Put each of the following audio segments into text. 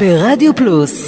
ברדיו פלוס.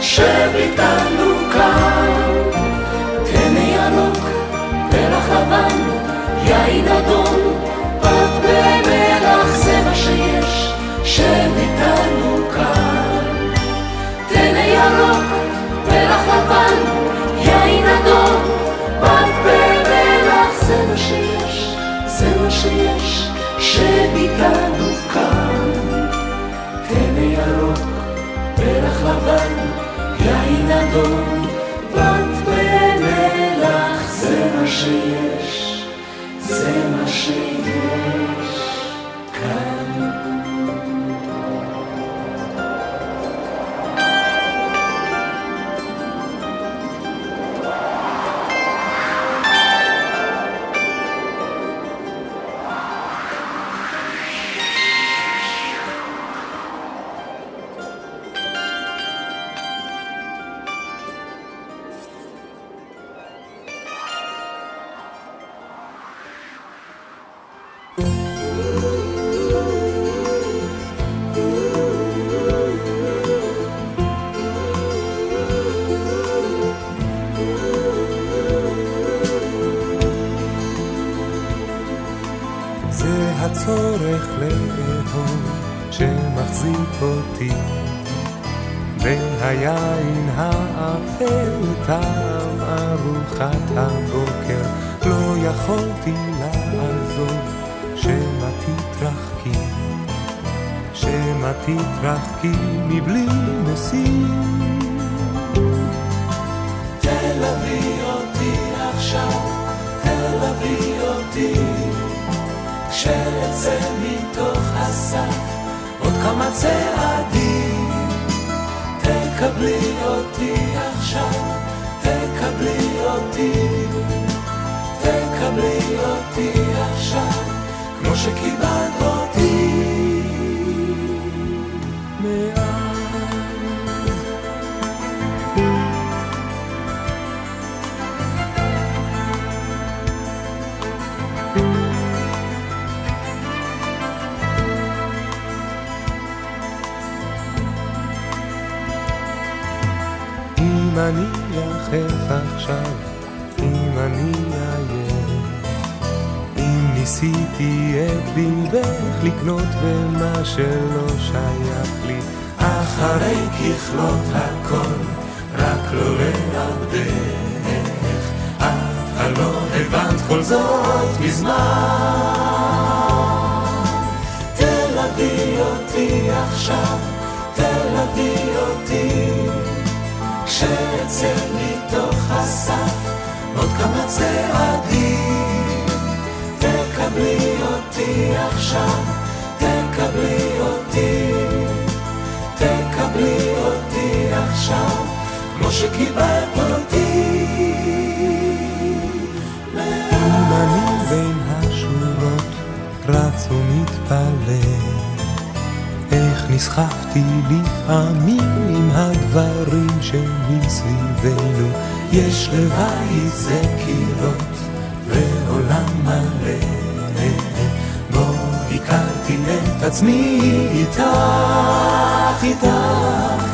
שב איתנו. Lord. כי מבלי משים תלווי אותי עכשיו, אביב אותי. כשאצא מתוך הסף עוד כמה צעדים. תקבלי אותי שלא שייך לי, אחרי ככלות הכל, רק לא לאבדך. את הלא הבנת כל זאת מזמן. תלווי אותי עכשיו, תלווי אותי. כשאצא מתוך הסף עוד כמה צעדים תקבלי אותי עכשיו, שקיבלת אותי. אם אני בין השורות רץ ומתפלל איך נסחפתי לפעמים עם הדברים שמסביבנו יש לבית זה קירות ועולם מלא. בו הכרתי את עצמי איתך, איתך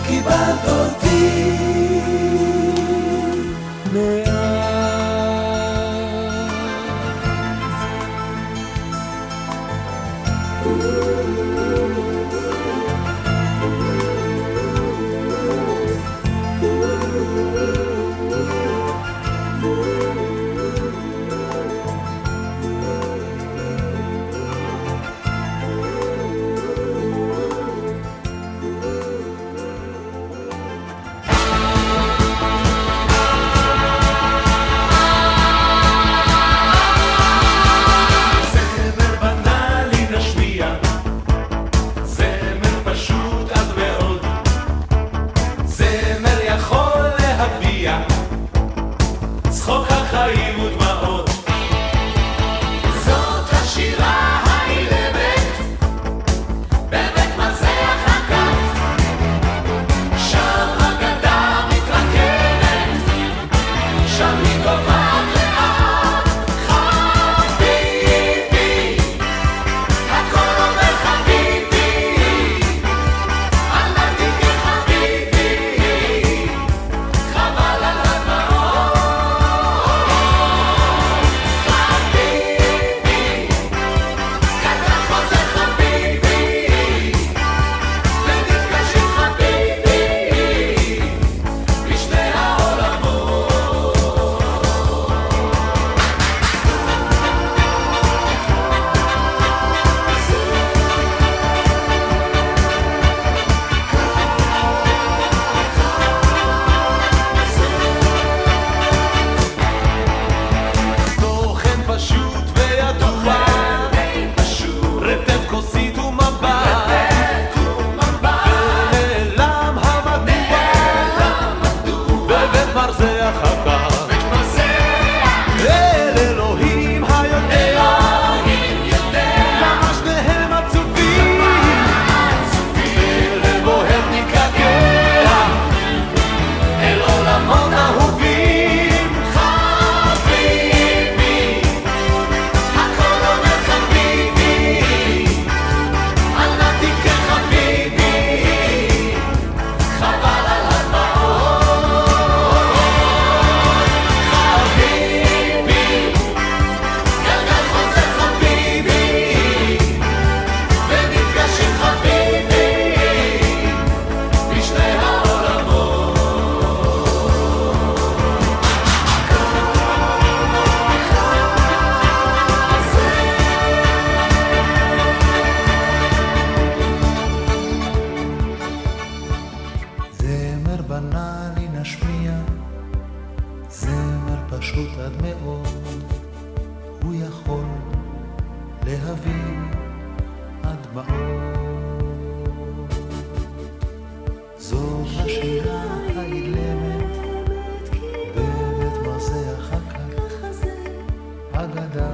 כמו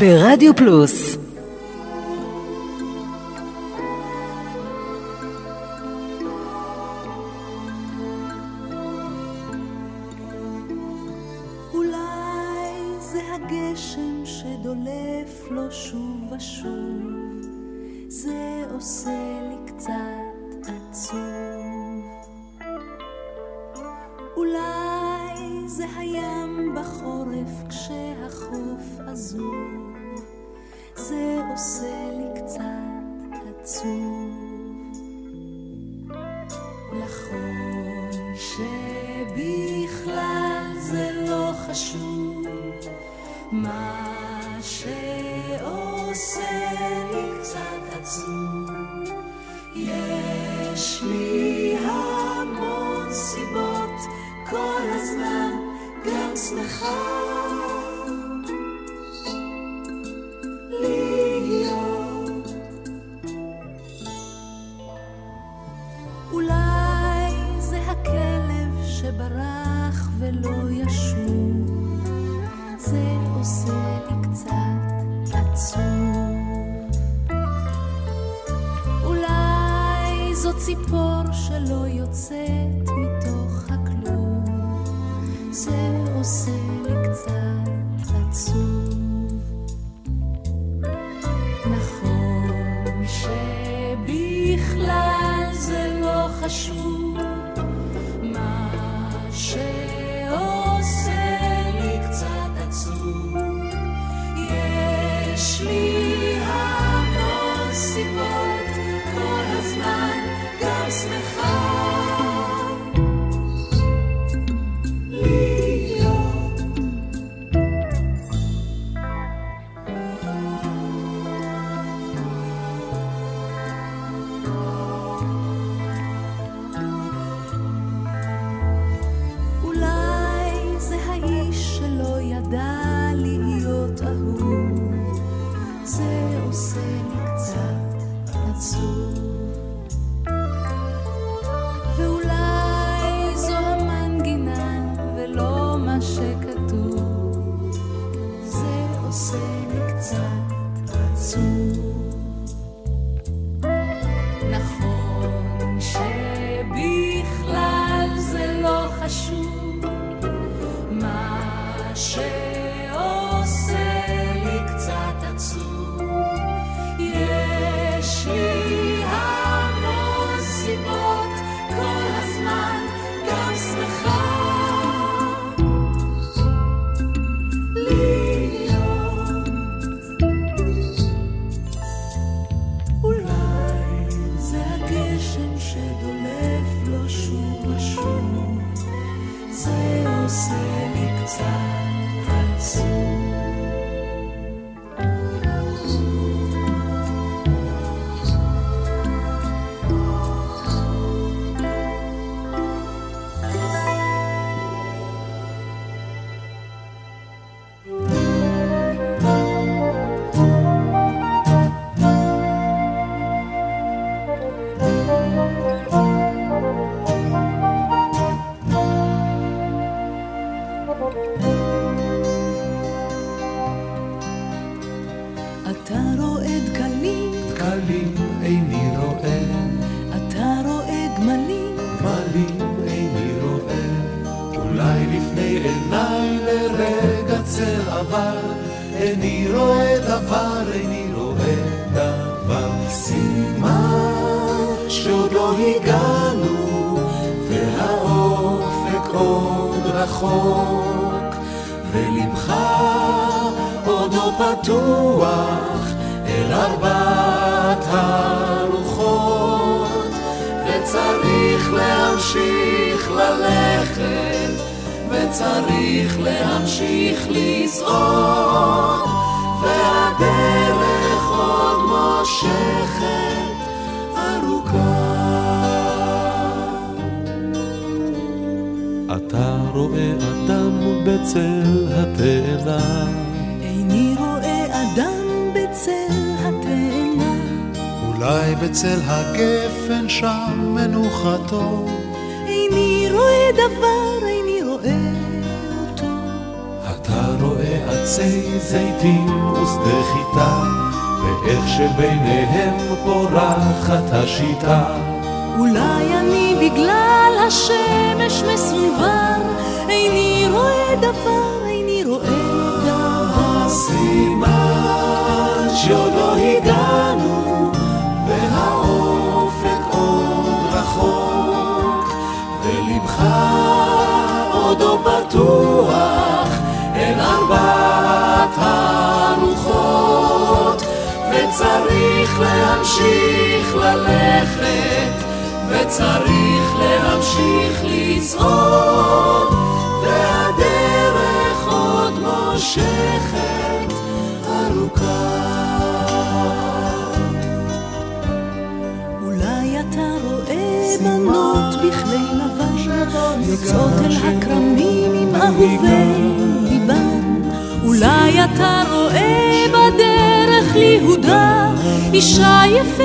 ברדיו פלוס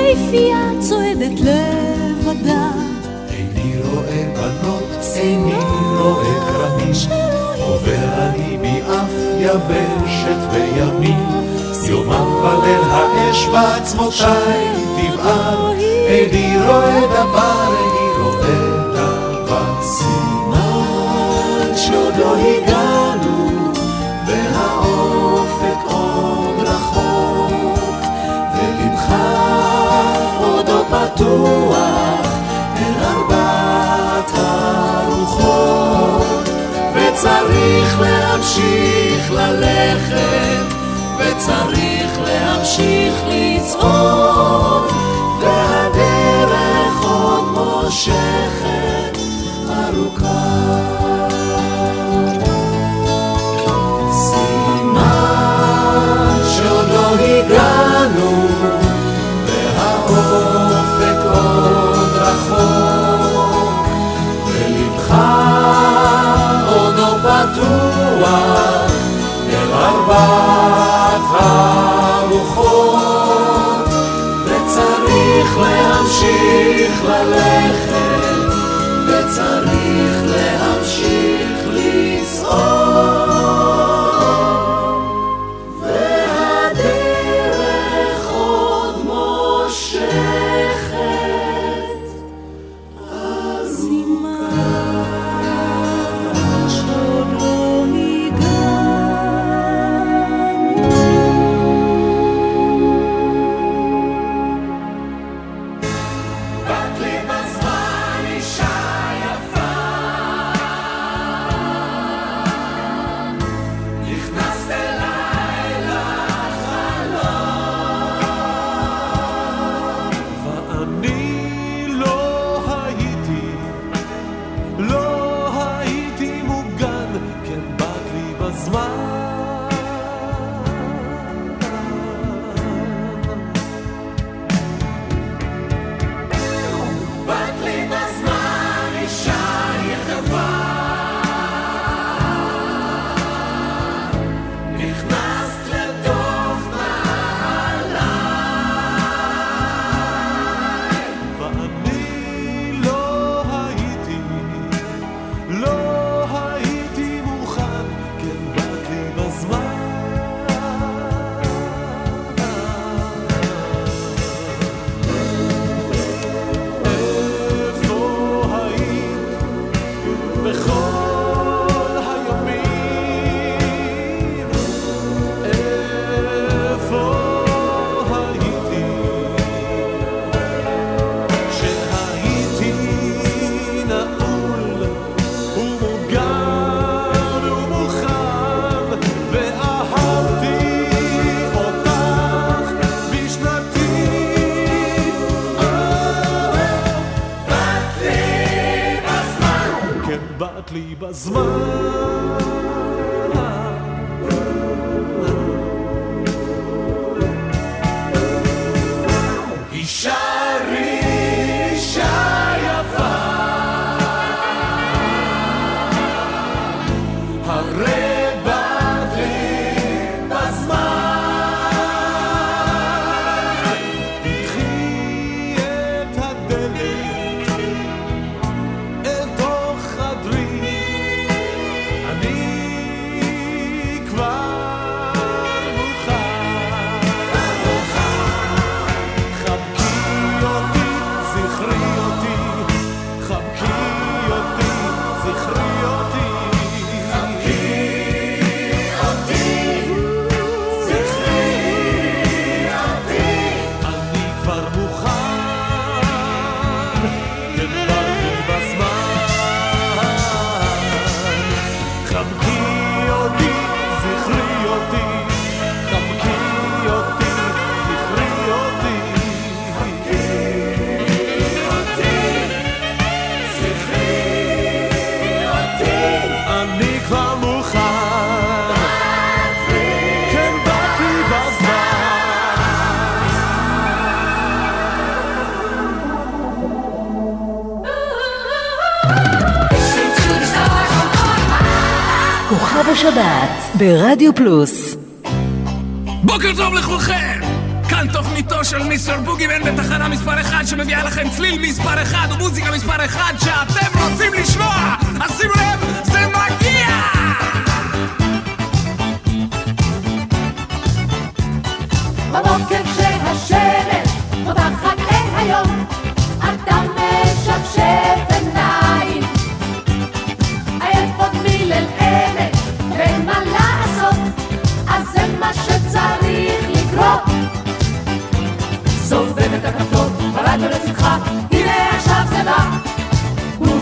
יפהפייה צועדת לבדה. איני רואה בנות, איני רואה כרמים, עובר אני מאף יבשת וימין. יומם וליל האש בעצמותיי תבער, איני רואה דבר, איני רואה דבר. סימן שעוד לא הגע פתוח אל ארבעת הרוחות וצריך להמשיך ללכת וצריך להמשיך לצעוד פתוח אל ארבעת המוחות וצריך להמשיך ללכת. השבת ברדיו פלוס. בוקר טוב לכולכם! כאן תוכניתו של מיסטר בוגימן בתחנה מספר 1 שמביאה לכם צליל מספר 1 ומוזיקה מספר 1 שאתם רוצים לשמוע! אז שימו לב, זה מגיע! בבוקר ש...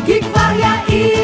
כי כבר יאיר.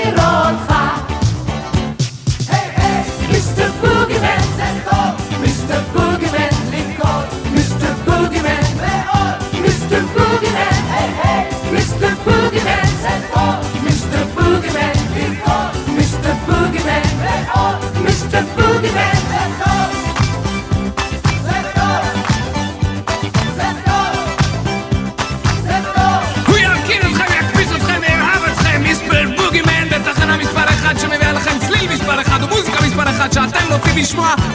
fiche-moi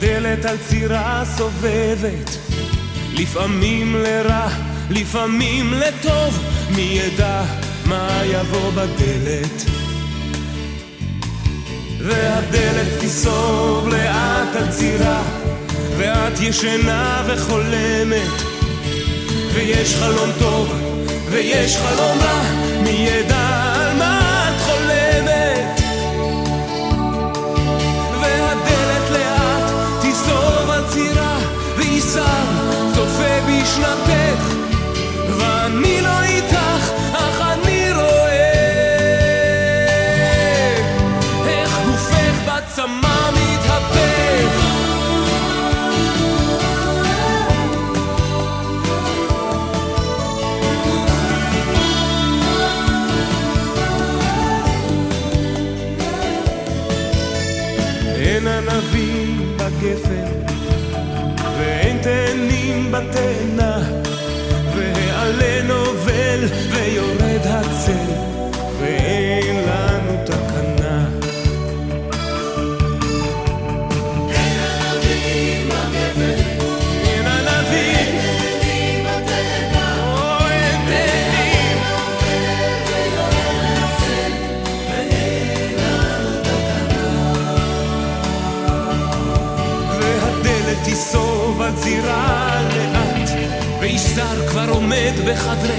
דלת על צירה סובבת, לפעמים לרע, לפעמים לטוב, מי ידע מה יבוא בדלת. והדלת תיסוב לאט על צירה, ואת ישנה וחולמת, ויש חלום טוב, ויש חלום רע, מי ידע תאנים בתאנה, והעלה נובל עומד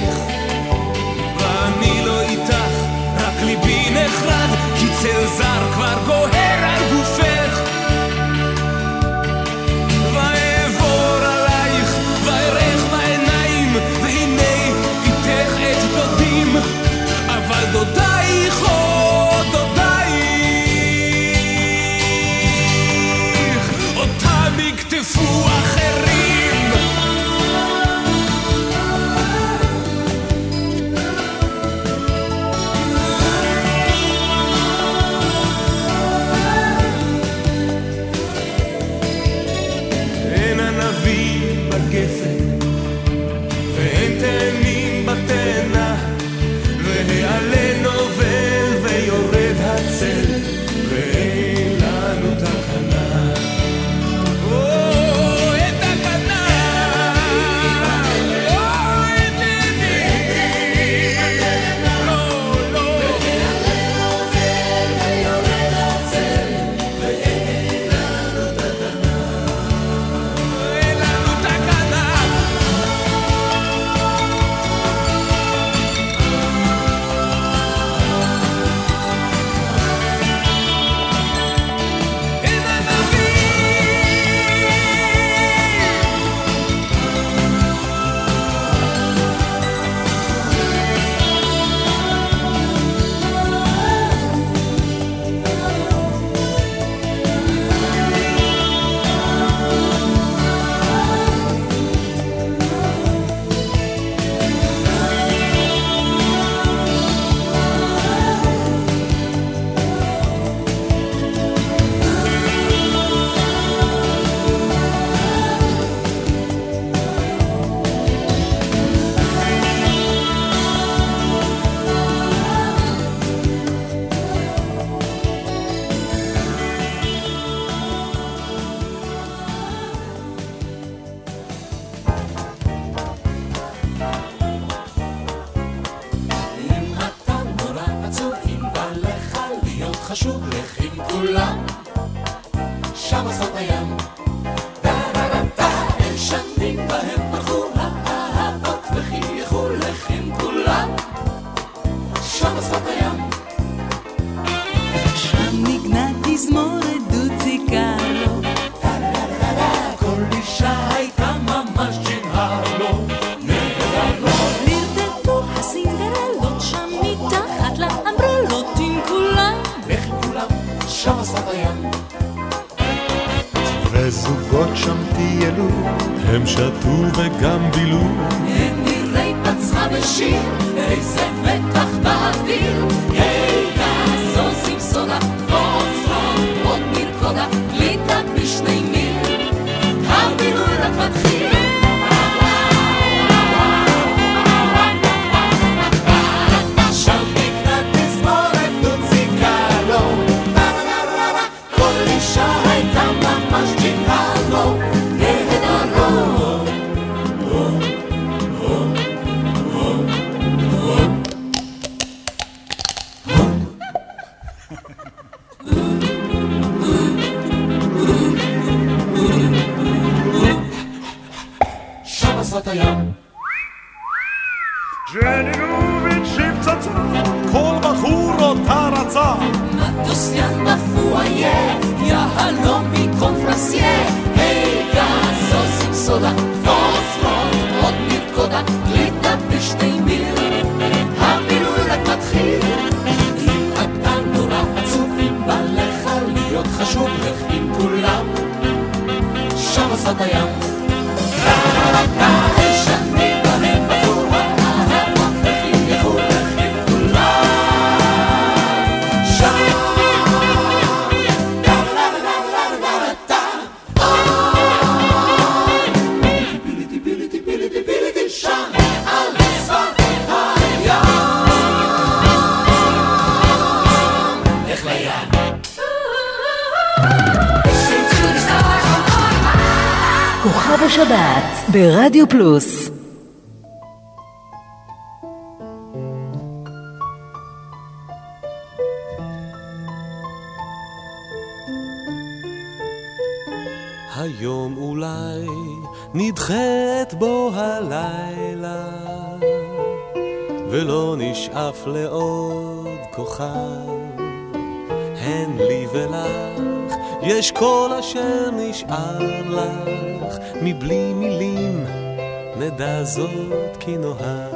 ברדיו פלוס. היום אולי נדחית בו הלילה ולא נשאף לעוד כוכב. הן לי ולך יש כל אשר נשאר לך מבלי נדע זאת כי נאהב.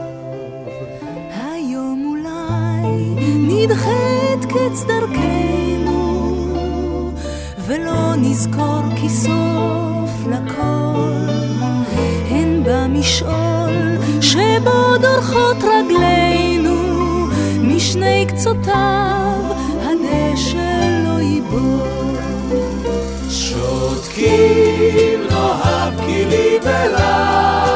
היום אולי נדחית קץ דרכנו ולא נזכור כי סוף לכל. הן במשעול שבו דורכות רגלינו משני קצותיו הדשא לא ייבול שותקים נאהב כי לי ולך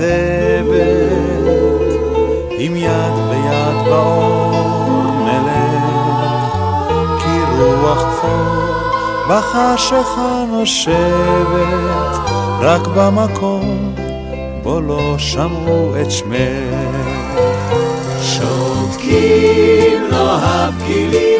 העצבת עם יד ביד באור נלך כי רוח כפור בחשיכה נושבת רק במקום בו לא שמעו את שמך. שותקים נאהב כי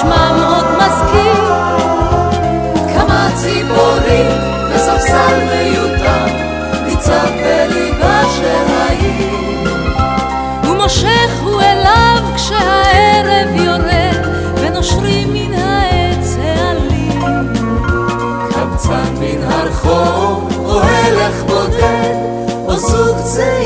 נשמע מאוד מזכיר כמה ציפורים וספסל מיותר ניצב בליבה של העיר. ומושך הוא אליו כשהערב יורד ונושרים מן העץ העלים. קבצן מן הרחוב או הלך בודד או זוג צעיר.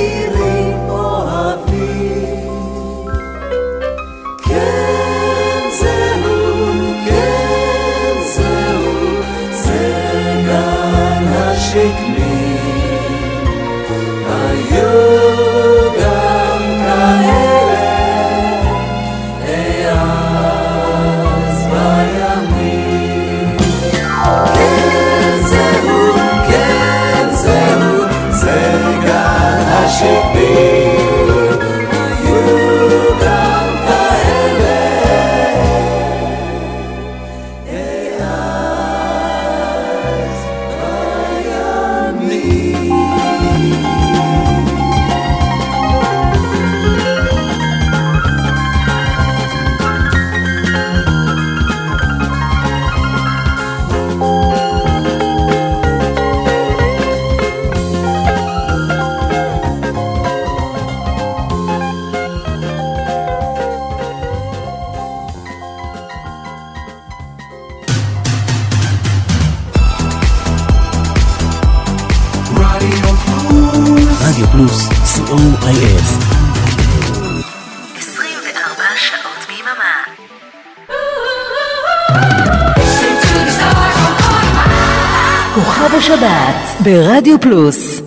שבת ברדיו פלוס.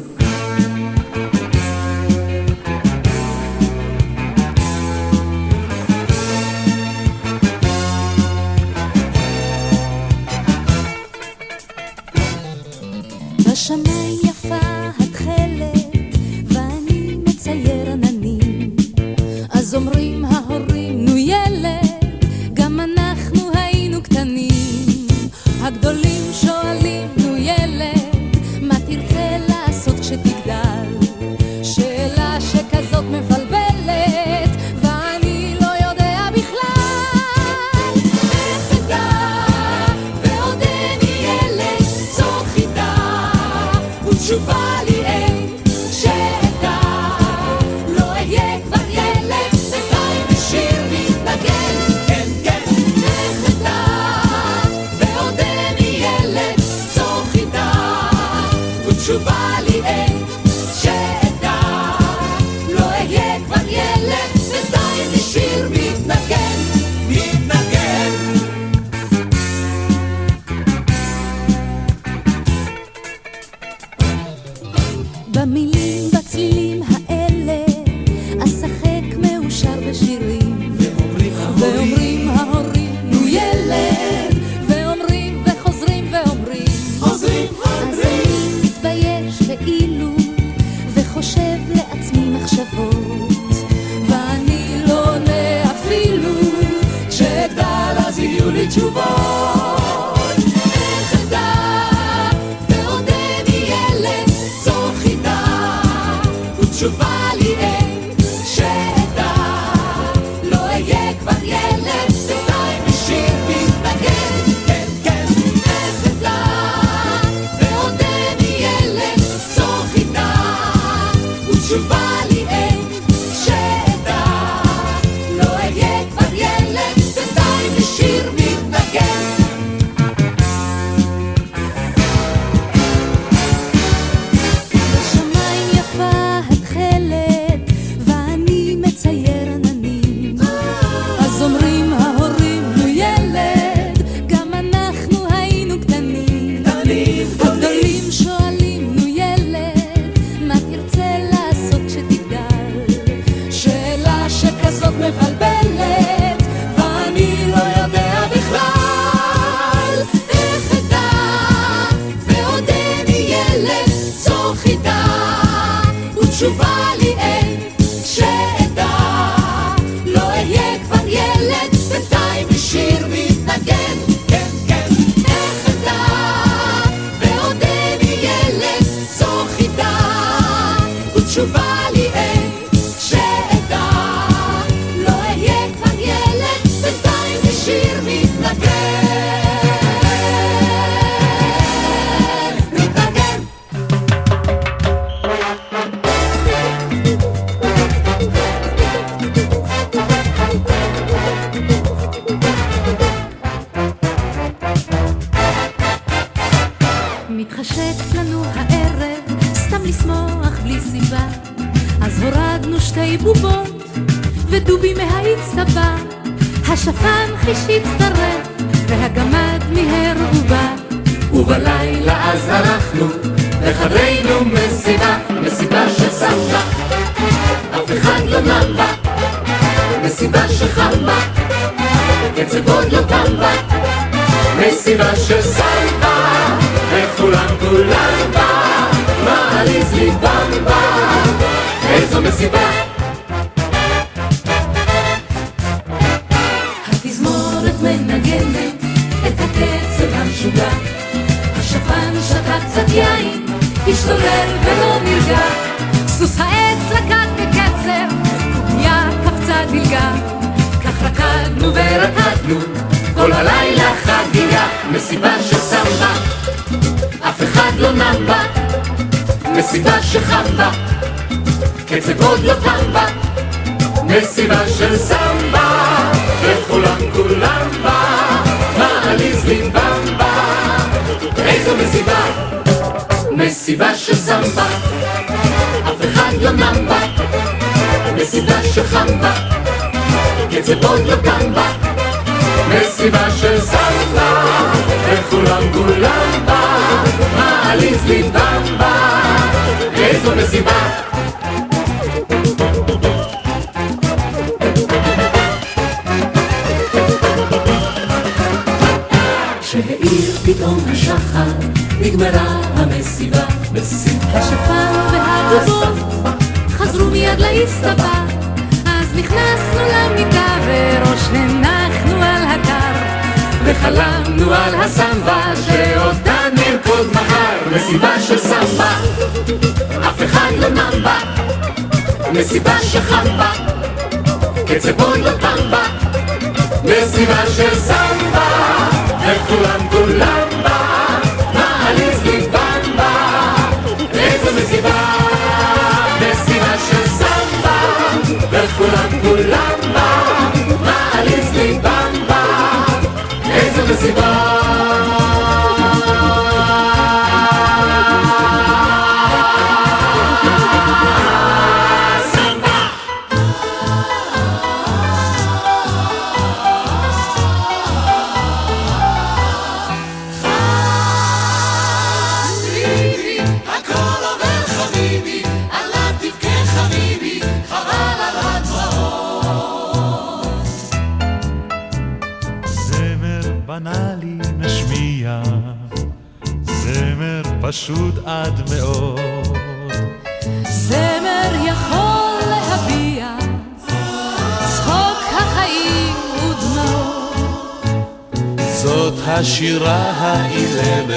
השירה האילמת,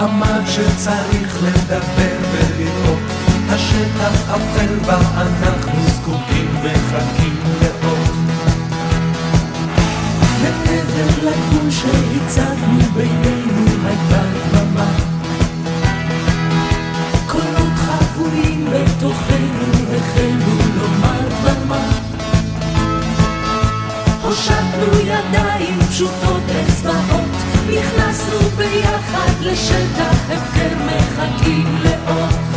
אמר שצריך לדבר ולראות השטח אפל ואנחנו זקוקים מחכים לאות מעבר לגבול שהצבנו בינינו הייתה דממה. קולות חבויים בתוכנו החלו לומר דממה. הושטנו ידיים פשוטות אל נכנסנו ביחד לשטח הפקר מחכים לאות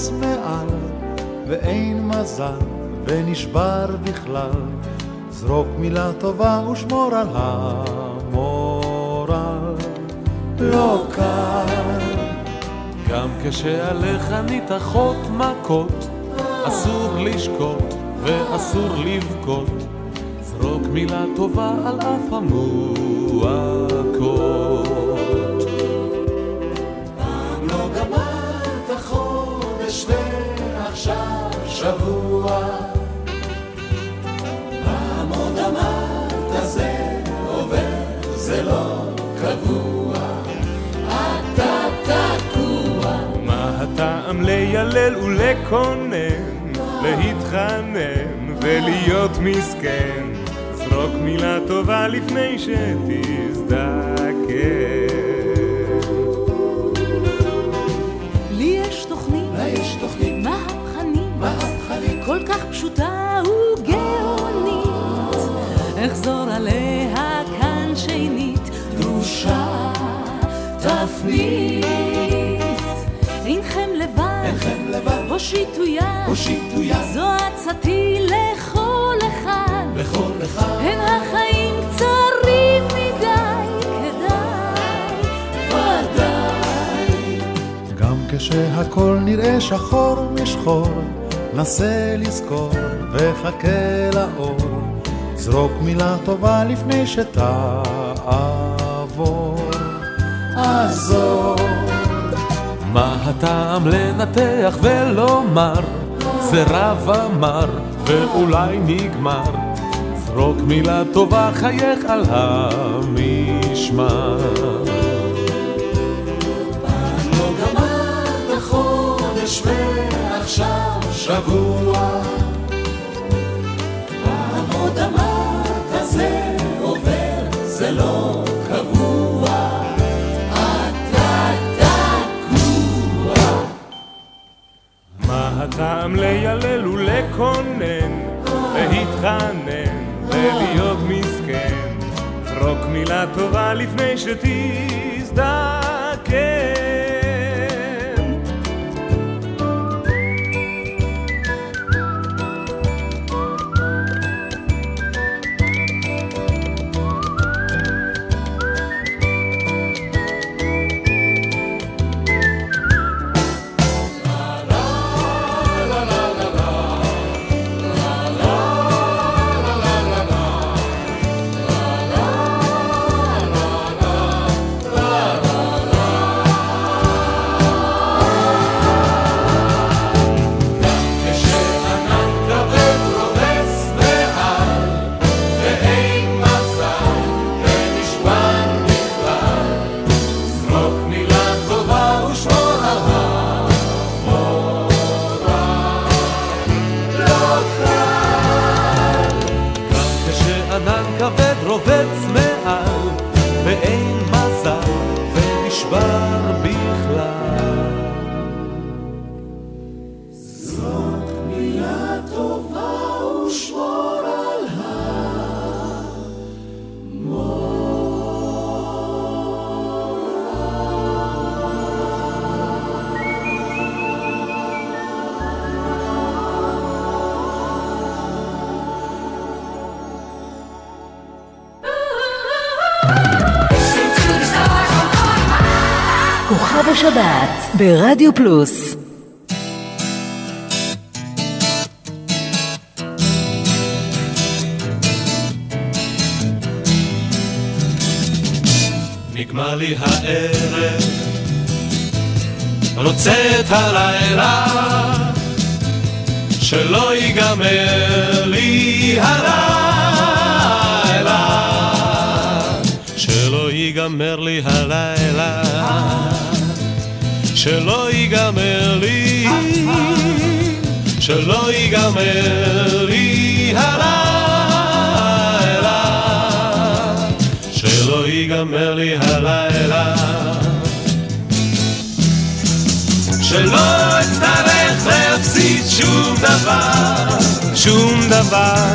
רובץ מעל, ואין מזל ונשבר בכלל, זרוק מילה טובה ושמור על המורל. לא קל. גם כשעליך ניתחות מכות, אסור לשקוט ואסור לבכות. זרוק מילה טובה על אף המועקות. ועכשיו שבוע. פעם עוד אמרת זה עובר, זה לא קבוע. אתה תקוע. מה הטעם לילל ולקונן, להתחנן ולהיות מסכן? זרוק מילה טובה לפני שתזדקן. כך פשוטה וגאונית. אחזור עליה כאן שנית, דרושה תפנית. אינכם לבד, אינכם לבד, הושיטו יד, הושיטו יד, זו עצתי לכל אחד. לכל אחד, הן החיים קצרים מדי, כדאי, ודאי. גם כשהכל נראה שחור משחור, נסה לזכור וחכה לאור. זרוק מילה טובה לפני שתעבור. עזור. מה הטעם לנתח ולומר, זה רב אמר ואולי נגמר. זרוק מילה טובה, חייך על המשמר. לא גמרת חודש ועכשיו שבוע. פעם אמרת זה עובר, זה לא קבוע. אתה תקוע. מה הטעם לילל ולקונן, להתחנן ולהיות מסכן? זרוק מילה טובה לפני שתזדקן. ברדיו פלוס. נגמר לי הערב, רוצה את הלילה, שלא ייגמר לי הלילה, שלא ייגמר לי הלילה, שלא ייגמר לי, שלא ייגמר לי הלילה. שלא ייגמר לי הלילה. שלא אצטרך להפסיד שום דבר, שום דבר.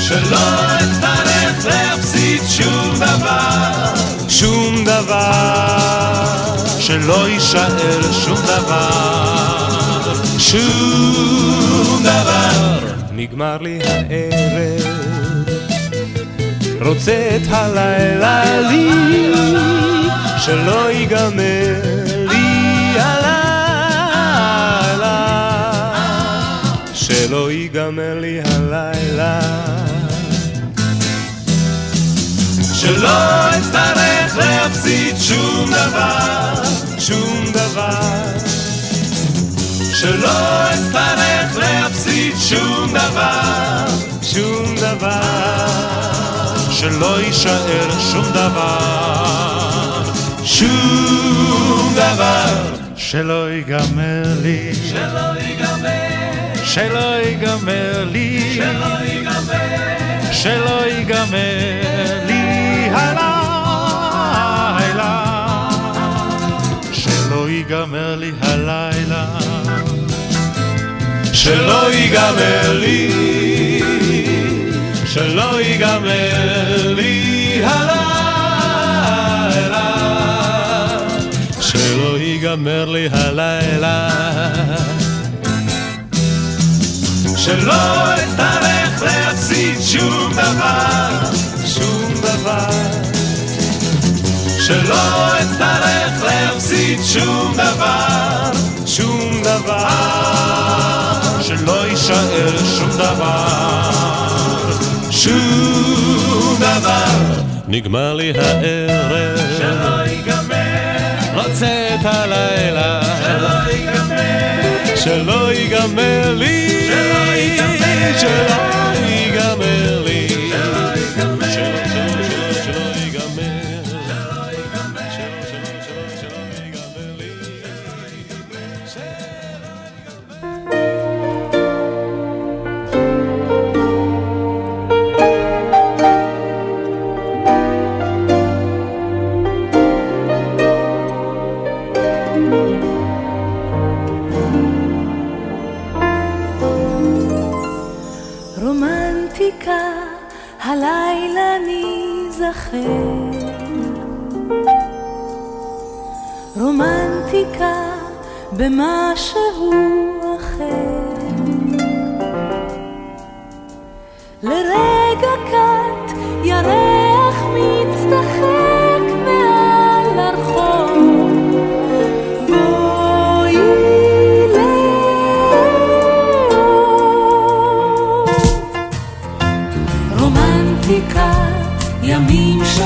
שלא אצטרך להפסיד שום דבר, שום דבר שלא יישאר שום דבר, שום דבר. נגמר לי הערב, רוצה את הלילה לי, שלא ייגמר לי הלילה, שלא ייגמר לי הלילה. שלא אצטרך להפסיד שום דבר, שום דבר. שלא אצטרך להפסיד שום דבר, שום דבר. שלא יישאר שום דבר, שום דבר. שלא ייגמר לי, שלא ייגמר, שלא ייגמר לי, שלא ייגמר, שלא ייגמר לי הלילה, ייגמר לי הלילה, שלא ייגמר לי, שלא ייגמר לי הלילה, שלא ייגמר לי הלילה, שלא אצטרך להפסיד שום דבר, שום דבר, שלא אצטרך להפסיד שום דבר, שום דבר, שלא יישאר שום דבר, שום דבר. נגמר לי הערב, שלא ייגמר, רוצה את הלילה, שלא ייגמר, שלא ייגמר לי, שלא ייגמר, שלא רומנטיקה, הלילה ניזכר. רומנטיקה במשהו אחר. לרגע קט ירח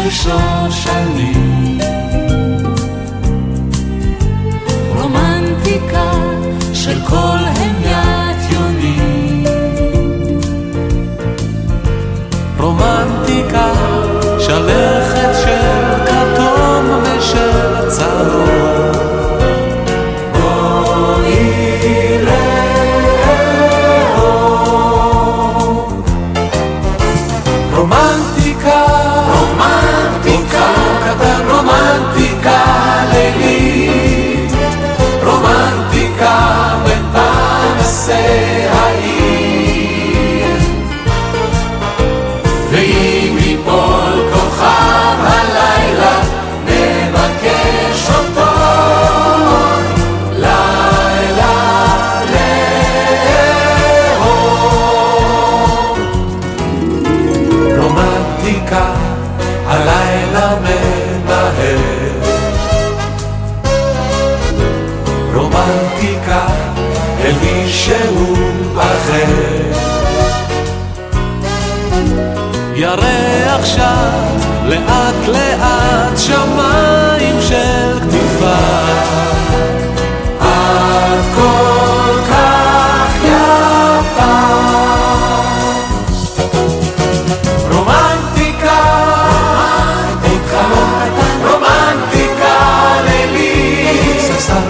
ימים של שושנים. רומנטיקה של כל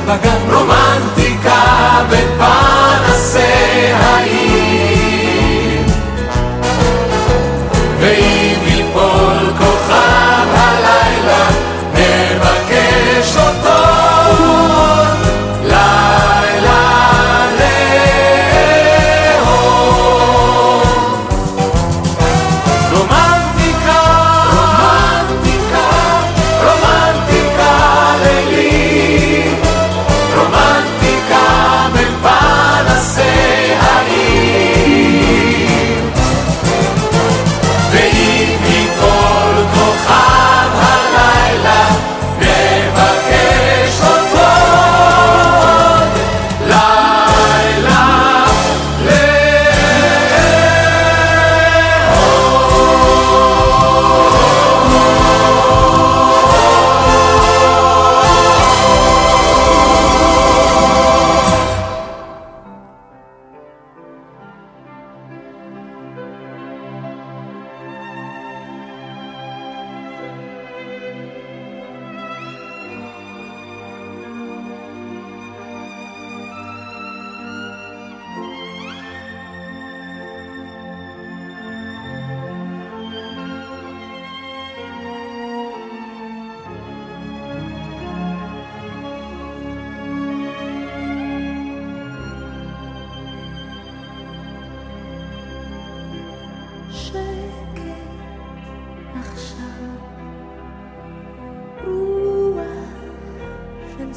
богат.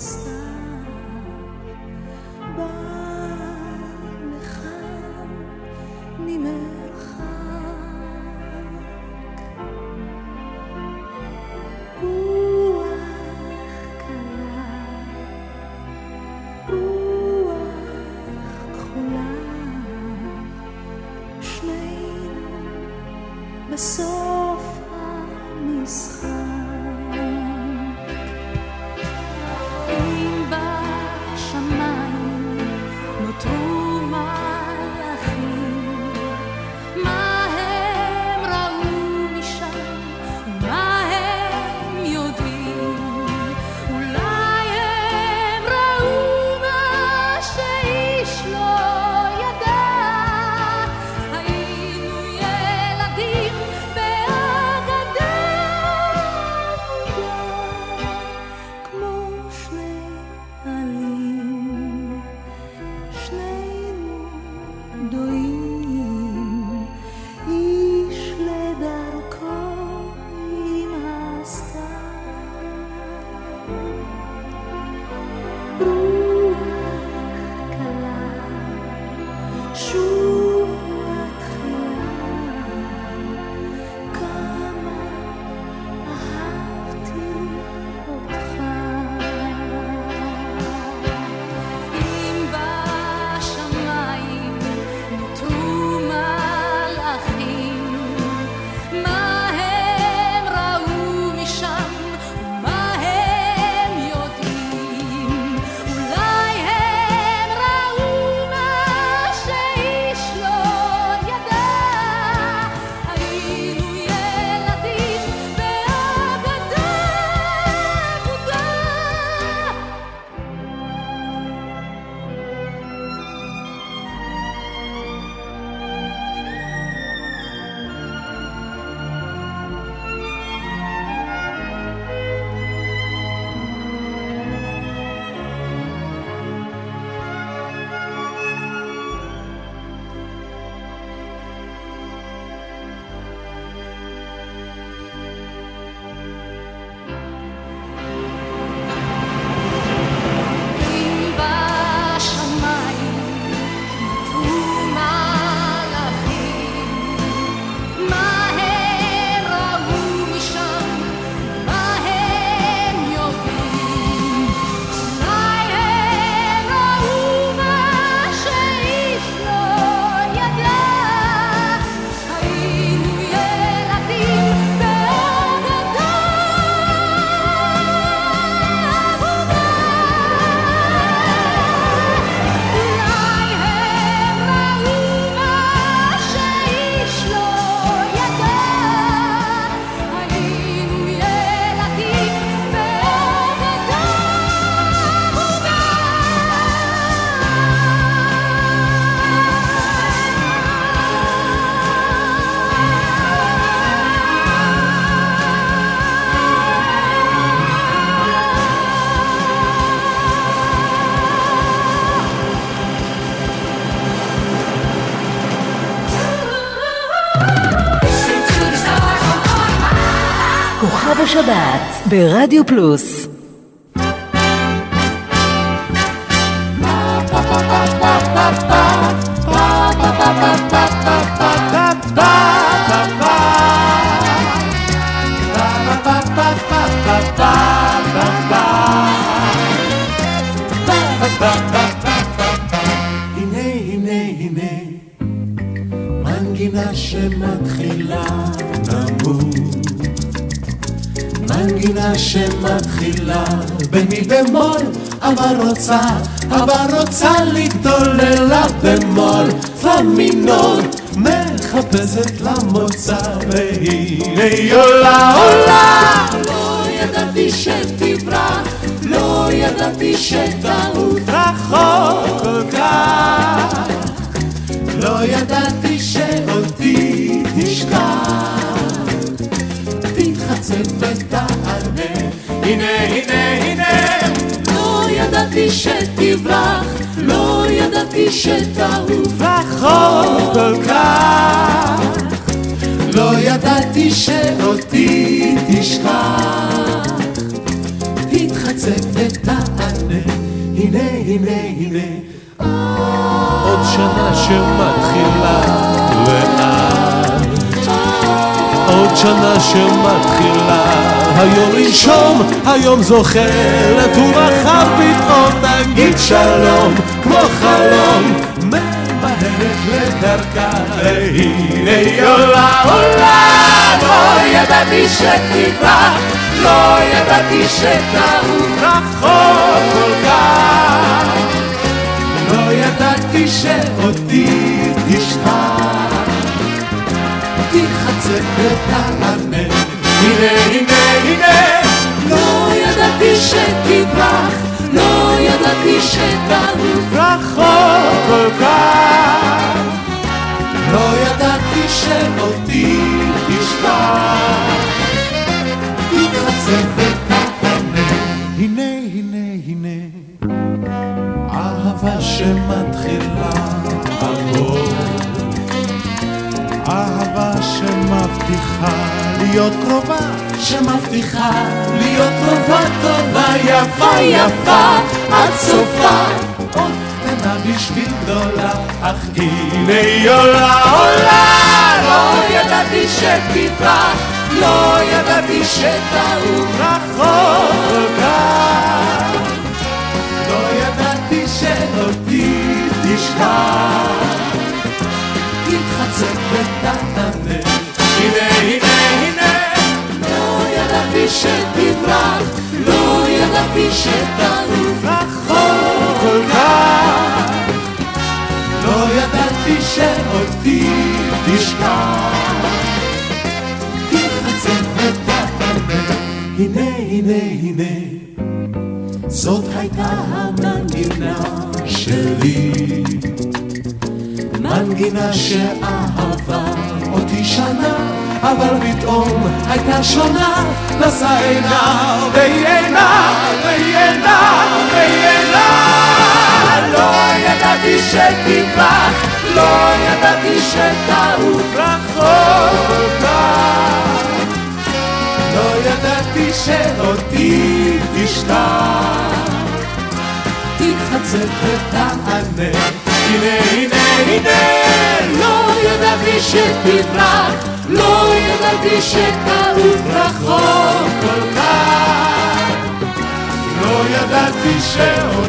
stars. השבת ברדיו פלוס אבל רוצה, אבל רוצה לגדול אלה במול, פמינול, מחפשת למוצא, והנה היא עולה עולה. לא ידעתי שתברח, לא ידעתי שתעוף רחוק כל כך, לא ידעתי שאותי תשכח, תתחצף ותענה. הנה, הנה, הנה. ידעתי שתברח, לא ידעתי שתעוף רחוק כל כך. לא ידעתי שאותי תשכח, תתחצף ותענה. הנה, הנה, עוד שנה שמתחילה לאט. עוד שנה שמתחילה היום לנשום, היום זוכרת ומחר פתאום נגיד שלום כמו חלום ממהרת לדרכה והנה היא עולה עולה לא ידעתי שתברח לא ידעתי שתעוף רחוק כל כך. לא ידעתי שאותי תשכח תחצף ותענה לא לא לא שמתחילה הכל אהבה שמבטיחה להיות קרובה, שמבטיחה להיות טובה טובה יפה יפה עד סופה עוד קטנה בשביל גדולה אך הנה היא עולה עולה. לא ידעתי שתברח לא ידעתי שתעוף רחוק כל כך לא ידעתי שאותי תשכח תתחצף ותענה הנה הנה הנה לא ידעתי שתברח לא ידעתי שתעוף רחוק כל כך לא ידעתי שאותי תשכח תתחצף ותענה הנה הנה הנה זאת הייתה המנגינה שלי מנגינה שאהבה אותי שנה, אבל פתאום הייתה שונה, נשא עינה והיא עינה, והיא עינה, והיא עינה. לא ידעתי שתברח, לא ידעתי שתעוף רחוק כל כך. לא ידעתי שאותי תשכח, תתחצף ותענה. הנה הנה הנה לא ידעתי שתברח לא ידעתי שתעוף רחוק כל כך לא ידעתי שאותי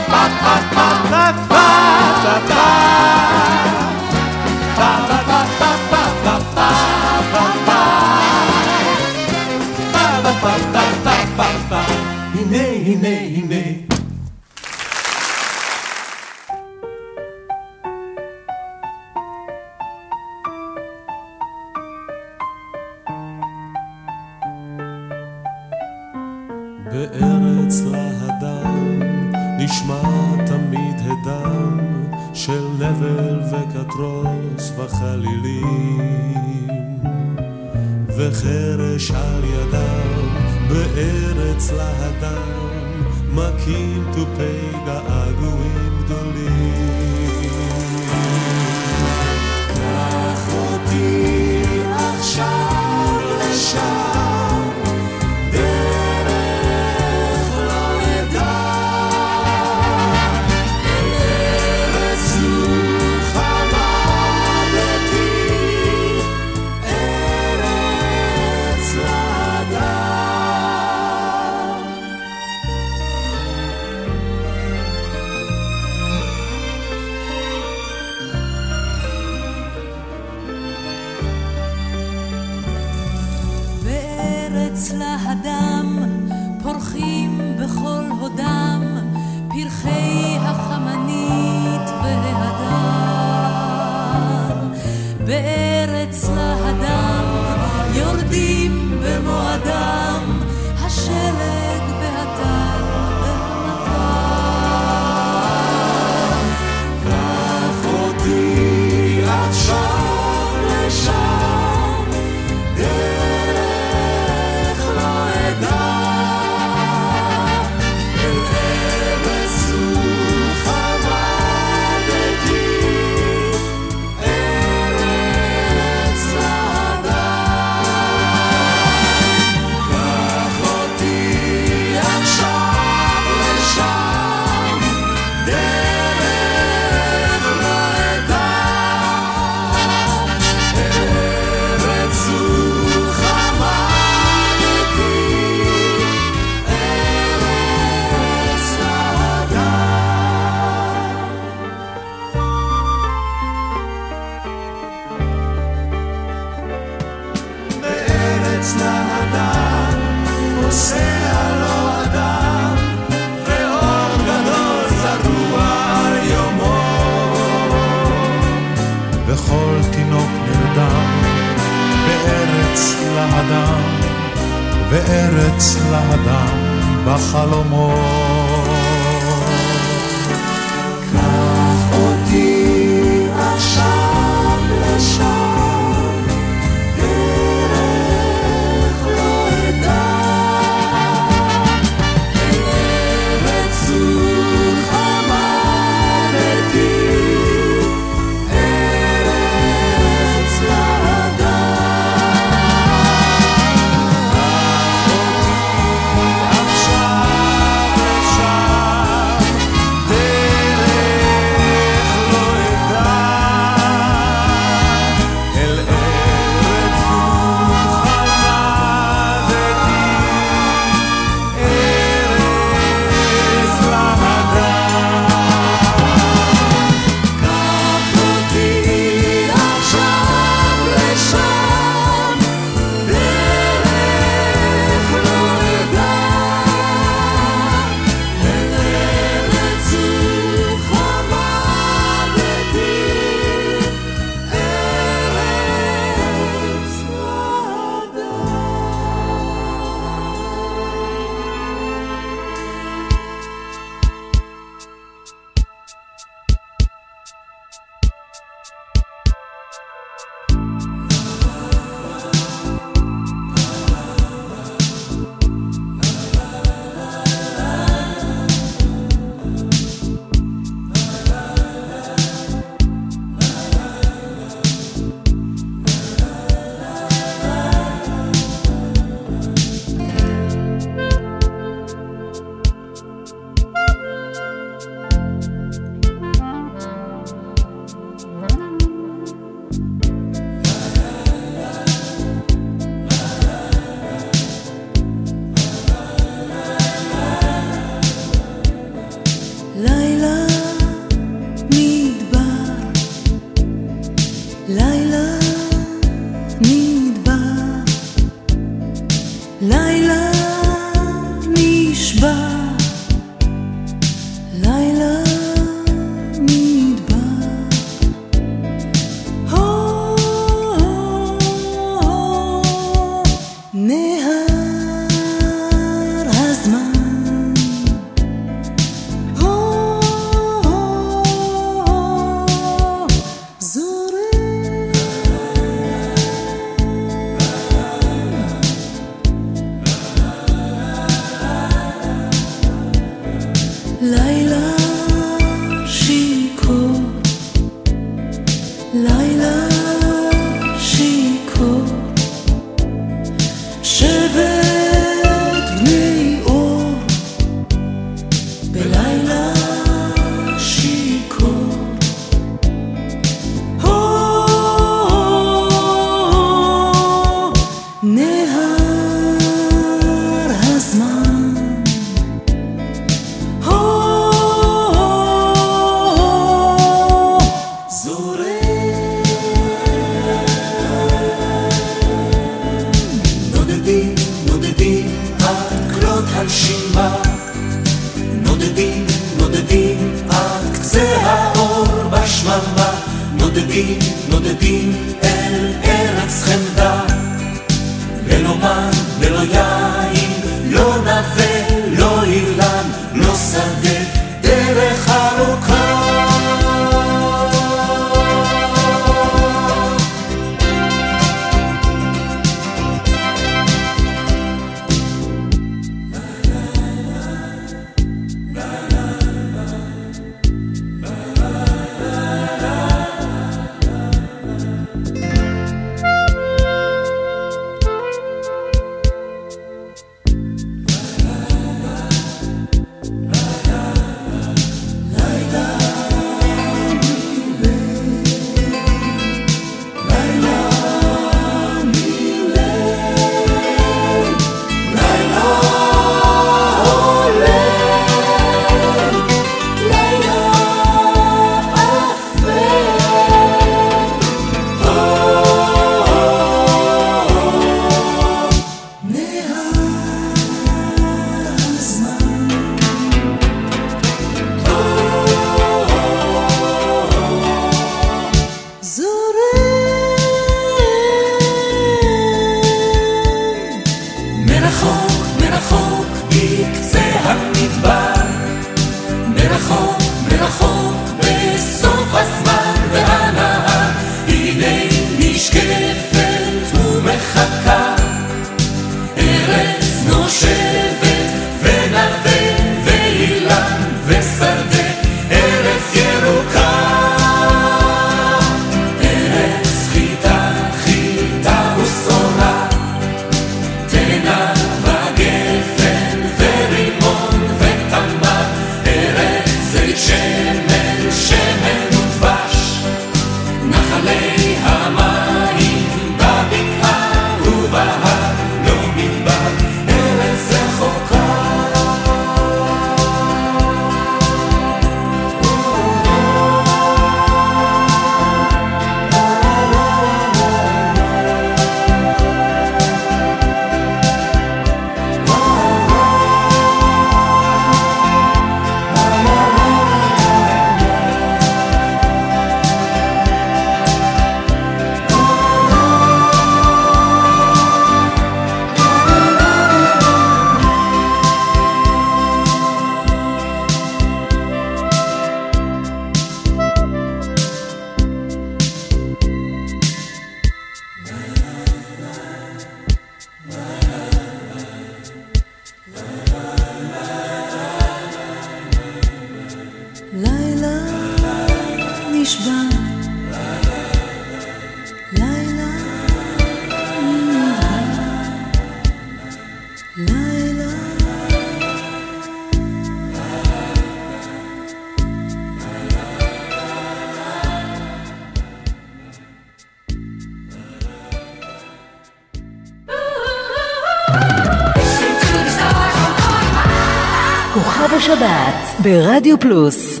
ברדיו פלוס.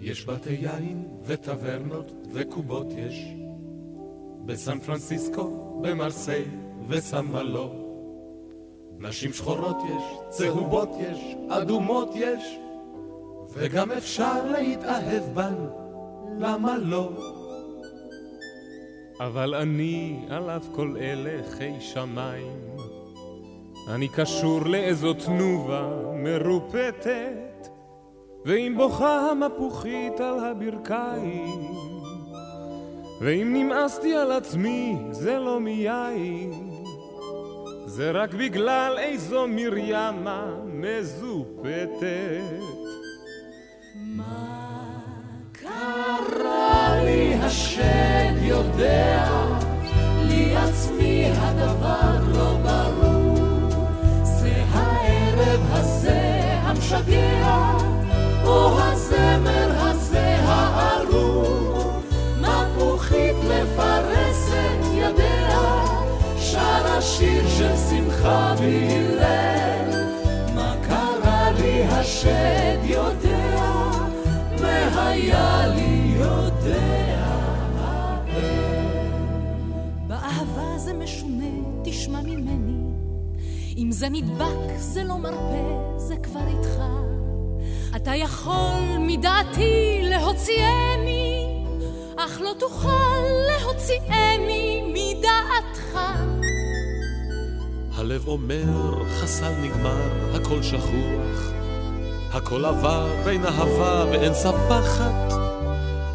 יש בתי יין וטברנות וקובות יש. בסן פרנסיסקו, במרסיי וסן מלו נשים שחורות יש, צהובות יש, אדומות יש. וגם אפשר להתאהב בן, למה לא? אבל אני על אף כל אלה חי שמיים. אני קשור לאיזו תנובה מרופטת ואם בוכה המפוחית על הברכיים. ואם נמאסתי על עצמי זה לא מיין. זה רק בגלל איזו מרימה מזופתת קרה לי השד יודע, לי עצמי הדבר לא ברור. זה הערב הזה המשגע, או הזמר הזה הארור. מפוחית מפרסת ידיה, שרה שיר של שמחה והלל. מה קרה לי השד יודע, והיה תשמע ממני. אם זה נדבק, זה לא מרפא, זה כבר איתך. אתה יכול מדעתי להוציאני, אך לא תוכל להוציאני מדעתך. הלב אומר, חסל נגמר, הכל שכוח. הכל עבר, אין אהבה ואין ספחת.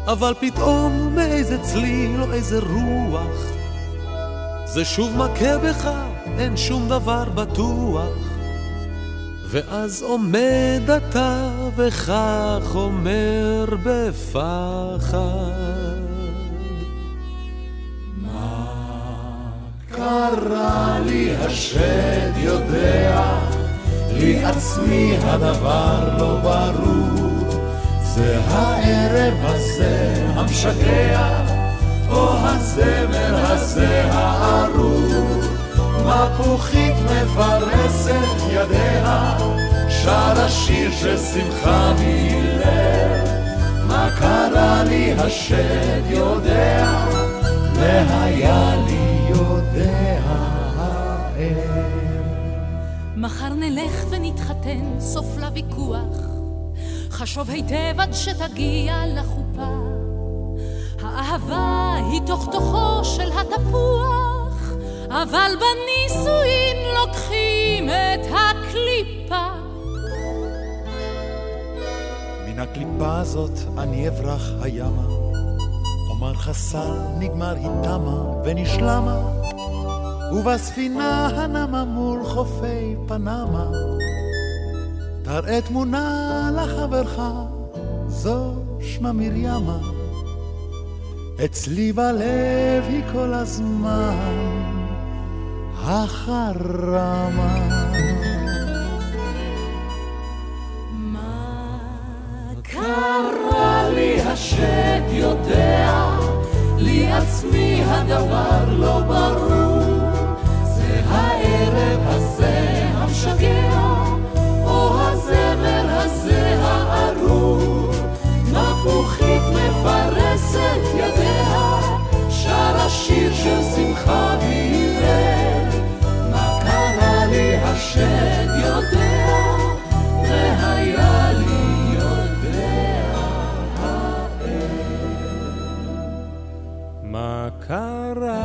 אבל פתאום מאיזה צליל או איזה רוח, זה שוב מכה בך, אין שום דבר בטוח. ואז עומד אתה וכך אומר בפחד. קרה לי השד יודע, לי עצמי הדבר לא ברור. זה הערב הזה המשגע, או הזמר הזה הארור. מפוחית מפרסת ידיה, שרה שיר של שמחה והלל. מה קרה לי השד יודע, והיה לי יודע האל. מחר נלך ונתחתן, סוף לוויכוח. חשוב היטב עד שתגיע לחופה. האהבה היא תוך תוכו של התפוח, אבל בנישואין לוקחים את הקליפה. מן הקליפה הזאת אני אברח הימה, אומר חסל נגמר היא תמה ונשלמה, ובספינה הנמה מול חופי פנמה, תראה תמונה לחברך, זו שמה מרימה, אצלי בלב היא כל הזמן החרמה. קרה לי השד יודע, לי עצמי הדבר לא ברור. זה הערב הזה המשגע, מפרסת שרה שיר של שמחה והלל. מה קרה לי השד יודע, והיה לי יודע מה קרה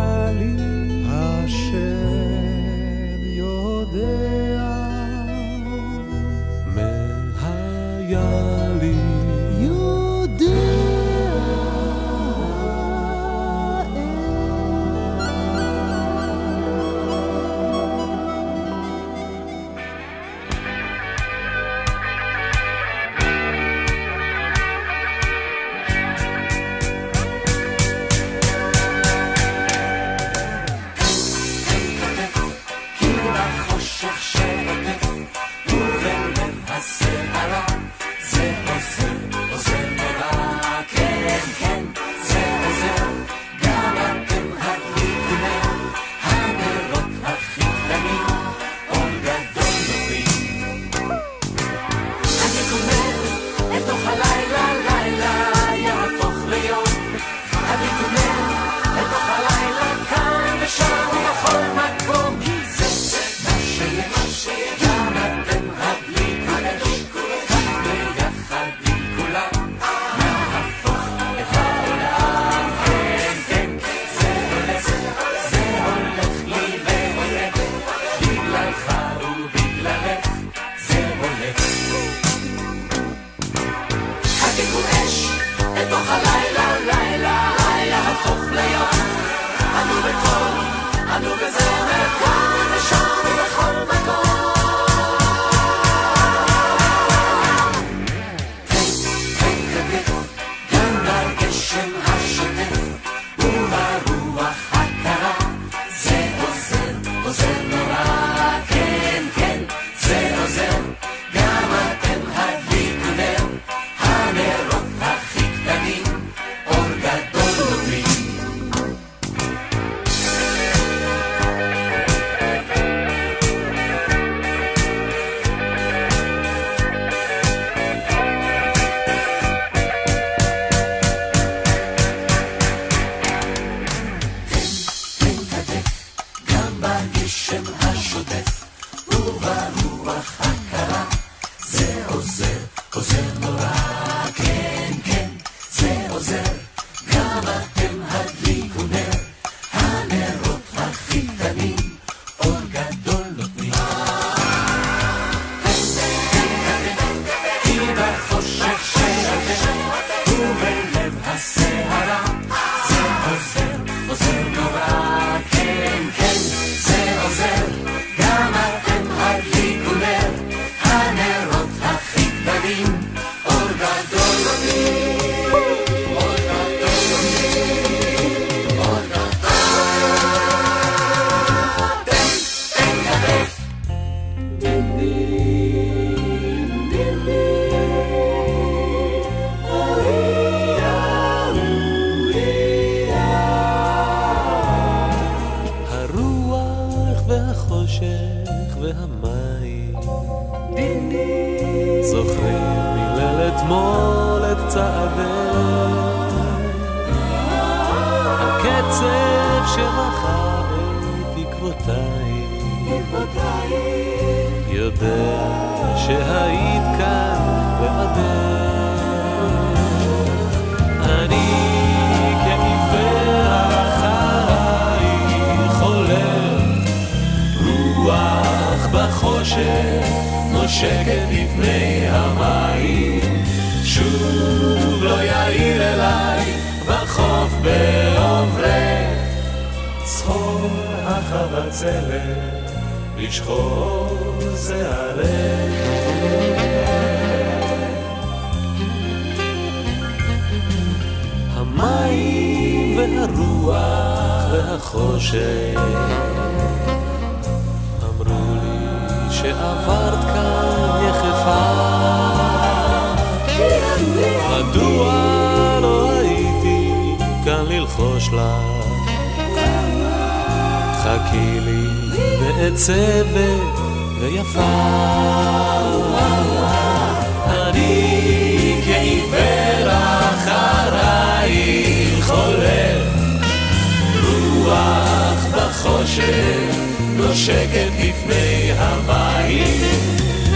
שקט לפני הבית.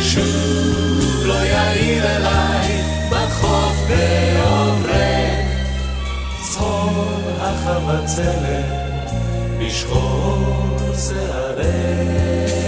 שוב לא יאיר אליי בחוף ועוברי צחור החבצלת בשחור שערי.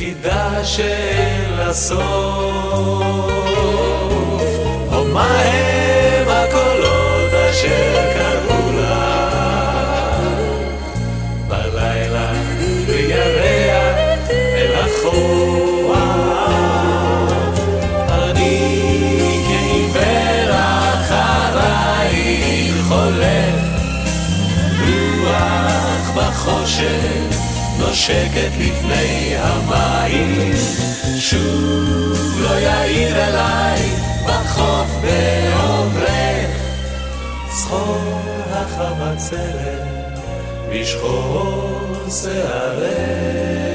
חידה שאין לה סוף. או מה הם הקולות אשר קראו לה בלילה בירח אל החורף. אני כעיוור אחרייך חולף, רוח בחושך שקט לפני המים. שוב לא יאיר אליי בחוף בעוברך צחור החמצלת בשחור שערך.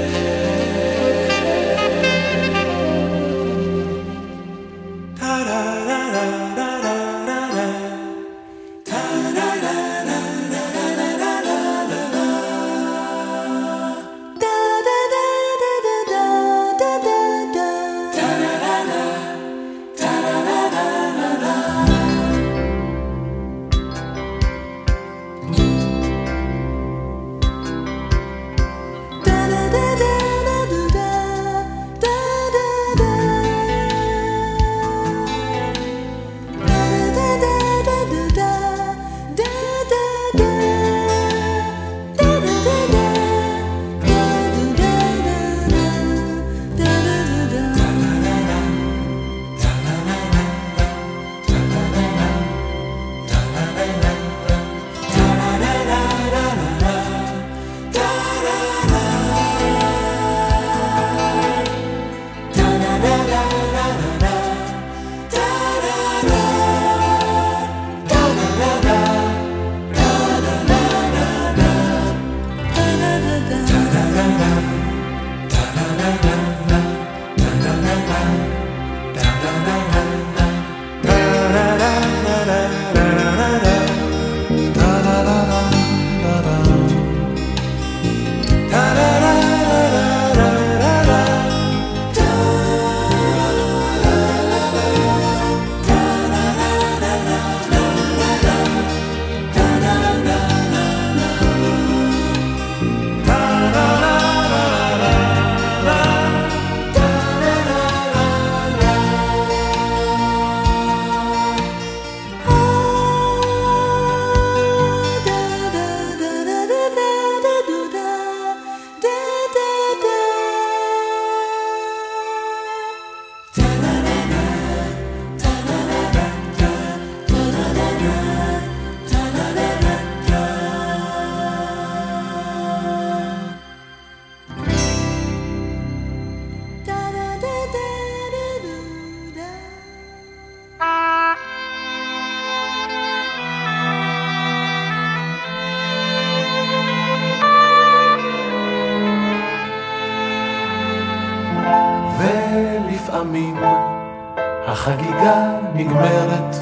החגיגה נגמרת,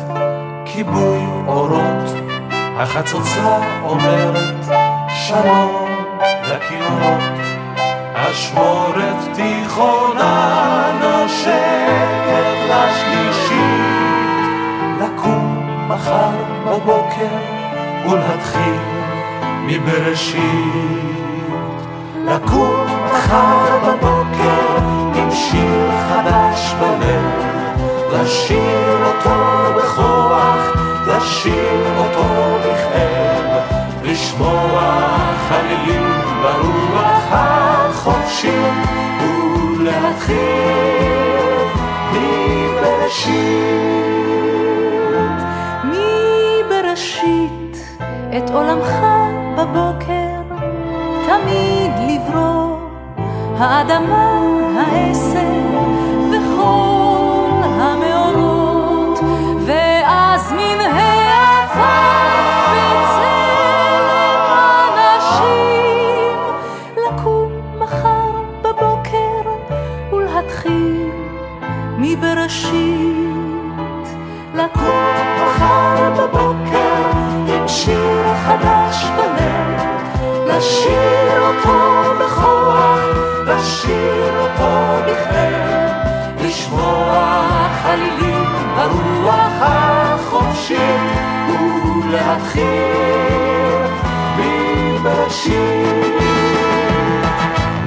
כיבוי אורות, החצוצה אומרת שלום לכינורות, אשמורת תיכונה נושקת לשלישית, לקום מחר בבוקר ולהתחיל מבראשית. לקום מחר בבוקר עם שיר חדש בלב, לשיר אותו בכוח, לשיר אותו בכאב, לשמוע חלילים ברוח החופשית ולהתחיל מבראשית. מבראשית את עולמך בבוקר תמיד לברוא, האדמה, העשר וכל לשיר אותו בכאב, לשמוע חלילים ברוח החופשית, ולהתחיל מבראשית.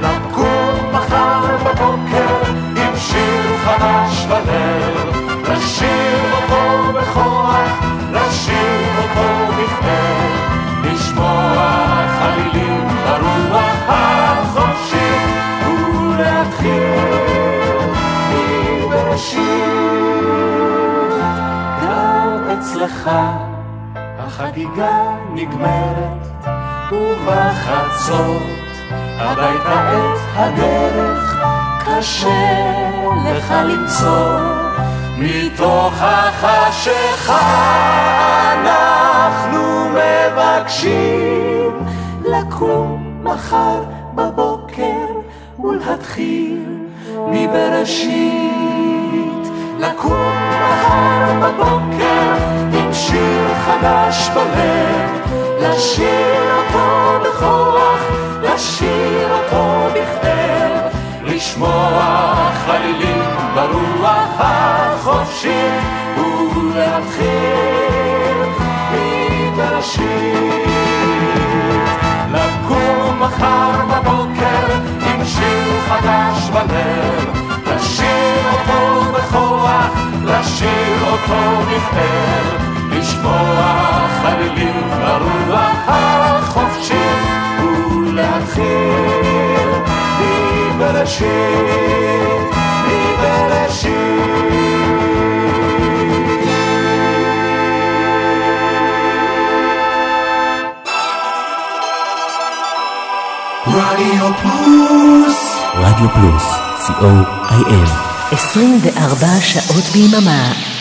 לקום מחר בבוקר עם שיר חדש בלב, לשיר אותו בכוח, לשיר אותו בכאב. לשמוע חלילים ברוח מבראשית. גם אצלך החגיגה נגמרת ובחצות הביתה את הדרך קשה לך למצוא מתוך החשיכה אנחנו מבקשים לקום מחר בבוקר ולהתחיל מבראשית. לקום מחר בבוקר עם שיר חדש בלב, לשיר אותו בכוח, לשיר אותו בכתב, לשמוע חלילים ברוח החופשית ולהתחיל. לקום מחר בבוקר עם שיר חדש בלב, אותו בכוח, לשיר אותו בכתב, לשמוע חלילים ברוח החופשית ולהתחיל מבראשית, מבראשית. רדיו פלוס. רדיו פלוס, co.il 24 שעות ביממה.